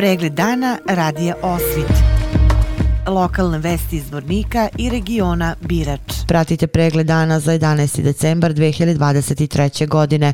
Pregled dana radija Osvit. Lokalne vesti iz Vornika i regiona Birač. Pratite pregled dana za 11. decembar 2023. godine.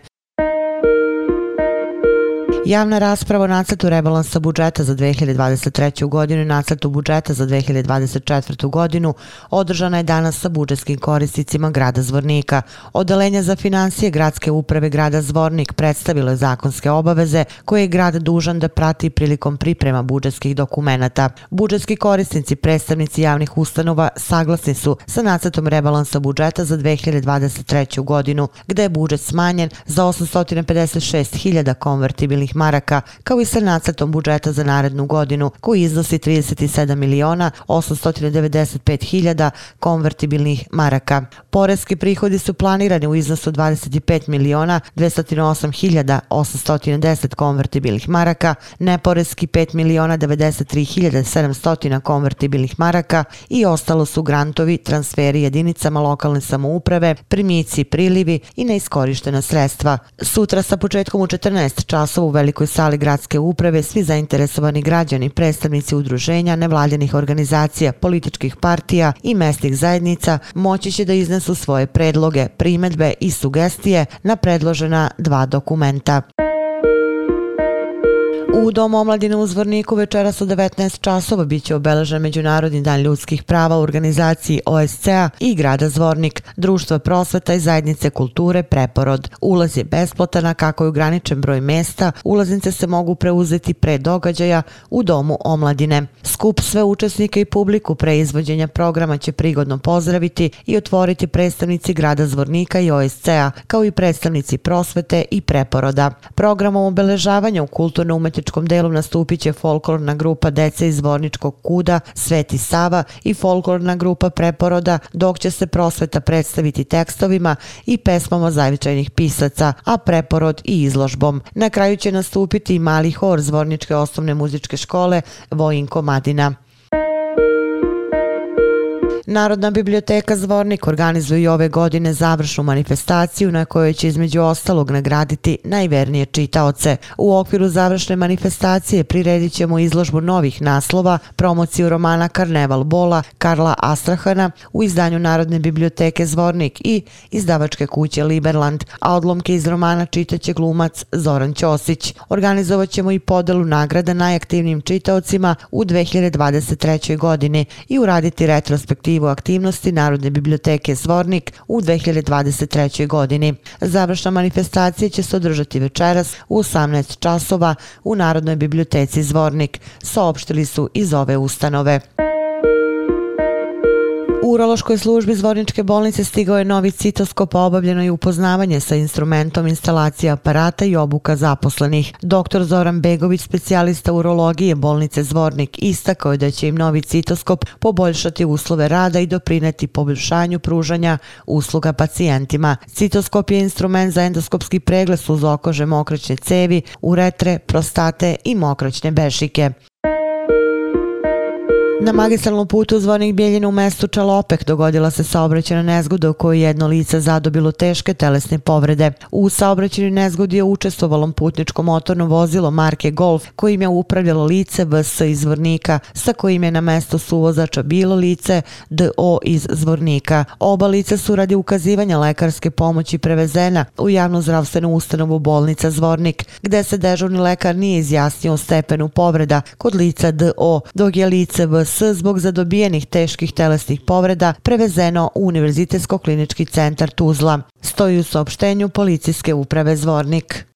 Javna rasprava o nacrtu rebalansa budžeta za 2023. godinu i nacrtu budžeta za 2024. godinu održana je danas sa budžetskim korisnicima grada Zvornika. Odelenja za financije gradske uprave grada Zvornik predstavilo je zakonske obaveze koje je grad dužan da prati prilikom priprema budžetskih dokumenta. Budžetski korisnici, predstavnici javnih ustanova saglasni su sa nacrtom rebalansa budžeta za 2023. godinu, gde je budžet smanjen za 856.000 konvertibilnih maraka, kao i sa nacrtom budžeta za narednu godinu, koji iznosi 37 miliona 895 hiljada konvertibilnih maraka. Poreski prihodi su planirani u iznosu 25 miliona 208 hiljada 810 konvertibilnih maraka, neporeski 5 miliona 93 hiljada 700 konvertibilnih maraka i ostalo su grantovi, transferi jedinicama lokalne samouprave, primici, prilivi i neiskorištena sredstva. Sutra sa početkom u 14 časova u velikoj sali gradske uprave svi zainteresovani građani, predstavnici udruženja, nevladjenih organizacija, političkih partija i mesnih zajednica moći će da iznesu svoje predloge, primetbe i sugestije na predložena dva dokumenta. U Domu omladine u Zvorniku večeras od 19 časova biće obeležen Međunarodni dan ljudskih prava u organizaciji OSCA i grada Zvornik, Društva prosveta i zajednice kulture Preporod. Ulaz je besplatan, a kako je ograničen broj mesta, ulaznice se mogu preuzeti pre događaja u Domu omladine. Skup sve učesnike i publiku pre izvođenja programa će prigodno pozdraviti i otvoriti predstavnici grada Zvornika i OSCA, kao i predstavnici prosvete i Preporoda. Programom obeležavanja u kulturno-umetničkom muzičkom delu nastupit će folklorna grupa Dece iz Zvorničkog kuda Sveti Sava i folklorna grupa Preporoda, dok će se prosveta predstaviti tekstovima i pesmama zavičajnih pisaca, a Preporod i izložbom. Na kraju će nastupiti i mali hor Zvorničke osnovne muzičke škole Vojinko Madina. Narodna biblioteka Zvornik organizuje ove godine završnu manifestaciju na kojoj će između ostalog nagraditi najvernije čitaoce. U okviru završne manifestacije priredit ćemo izložbu novih naslova, promociju romana Karneval Bola Karla Astrahana u izdanju Narodne biblioteke Zvornik i izdavačke kuće Liberland, a odlomke iz romana čitaće glumac Zoran Ćosić. Organizovat ćemo i podelu nagrada najaktivnijim čitaocima u 2023. godini i uraditi retrospektivu inicijativu aktivnosti Narodne biblioteke Zvornik u 2023. godini. Završna manifestacija će se održati večeras u 18 časova u Narodnoj biblioteci Zvornik, saopštili su iz ove ustanove. Urološkoj službi Zvorničke bolnice stigao je novi citoskop, obavljeno i upoznavanje sa instrumentom instalacije aparata i obuka zaposlenih. Dr. Zoran Begović, specijalista urologije bolnice Zvornik, istakao je da će im novi citoskop poboljšati uslove rada i doprineti poboljšanju pružanja usluga pacijentima. Citoskop je instrument za endoskopski pregled uz okože mokraćne cevi, uretre, prostate i mokraćne bešike. Na magistralnom putu zvornih Bijeljina u mestu Čalopek dogodila se saobraćena nezgoda u kojoj jedno lice zadobilo teške telesne povrede. U saobraćenoj nezgodi je učestvovalo putničko motorno vozilo marke Golf kojim je upravljalo lice VS iz Zvornika sa kojim je na mesto suvozača bilo lice DO iz Zvornika. Oba lica su radi ukazivanja lekarske pomoći prevezena u javnu zdravstvenu ustanovu bolnica Zvornik gde se dežurni lekar nije izjasnio o stepenu povreda kod lica DO dok je lice VS S zbog zadobijenih teških telesnih povreda prevezeno u Univerzitetsko-klinički centar Tuzla. Stoji u saopštenju policijske uprave Zvornik.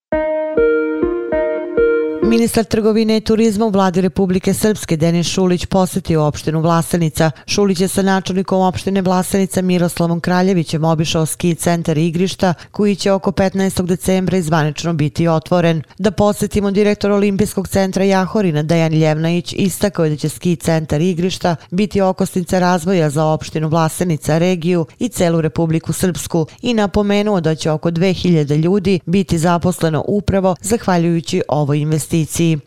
Ministar trgovine i turizma u vladi Republike Srpske Denis Šulić posjetio opštinu Vlasenica. Šulić je sa načelnikom opštine Vlasenica Miroslavom Kraljevićem obišao ski centar igrišta koji će oko 15. decembra izvanično biti otvoren. Da posjetimo direktor Olimpijskog centra Jahorina Dejan Ljevnajić istakao je da će ski centar igrišta biti okosnica razvoja za opštinu Vlasenica, regiju i celu Republiku Srpsku i napomenuo da će oko 2000 ljudi biti zaposleno upravo zahvaljujući ovoj investiciji investiciji.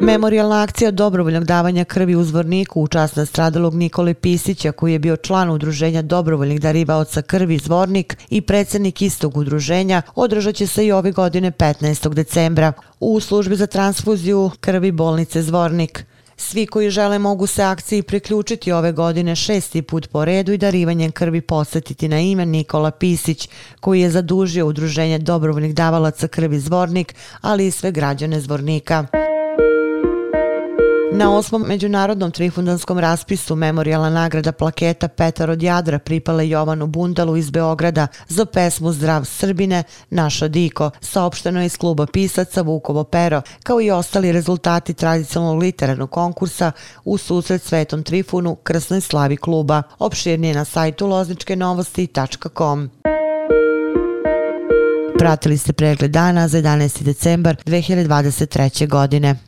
Memorialna akcija dobrovoljnog davanja krvi u Zvorniku u čast nastradalog Nikole Pisića, koji je bio član udruženja dobrovoljnih darivaoca krvi Zvornik i predsjednik istog udruženja, održat će se i ove godine 15. decembra u službi za transfuziju krvi bolnice Zvornik. Svi koji žele mogu se akciji priključiti ove godine šesti put po redu i darivanjem krvi posjetiti na ime Nikola Pisić, koji je zadužio udruženje dobrovoljnih davalaca krvi Zvornik, ali i sve građane Zvornika. Na osmom međunarodnom trifundanskom raspisu memorijalna nagrada plaketa Petar od Jadra pripala Jovanu Bundalu iz Beograda za pesmu Zdrav Srbine, Naša Diko, saopšteno iz kluba pisaca Vukovo Pero, kao i ostali rezultati tradicionalnog literarnog konkursa u susret Svetom Trifunu Krsnoj slavi kluba. Opširnije na sajtu lozničkenovosti.com. Pratili ste pregled dana za 11. decembar 2023. godine.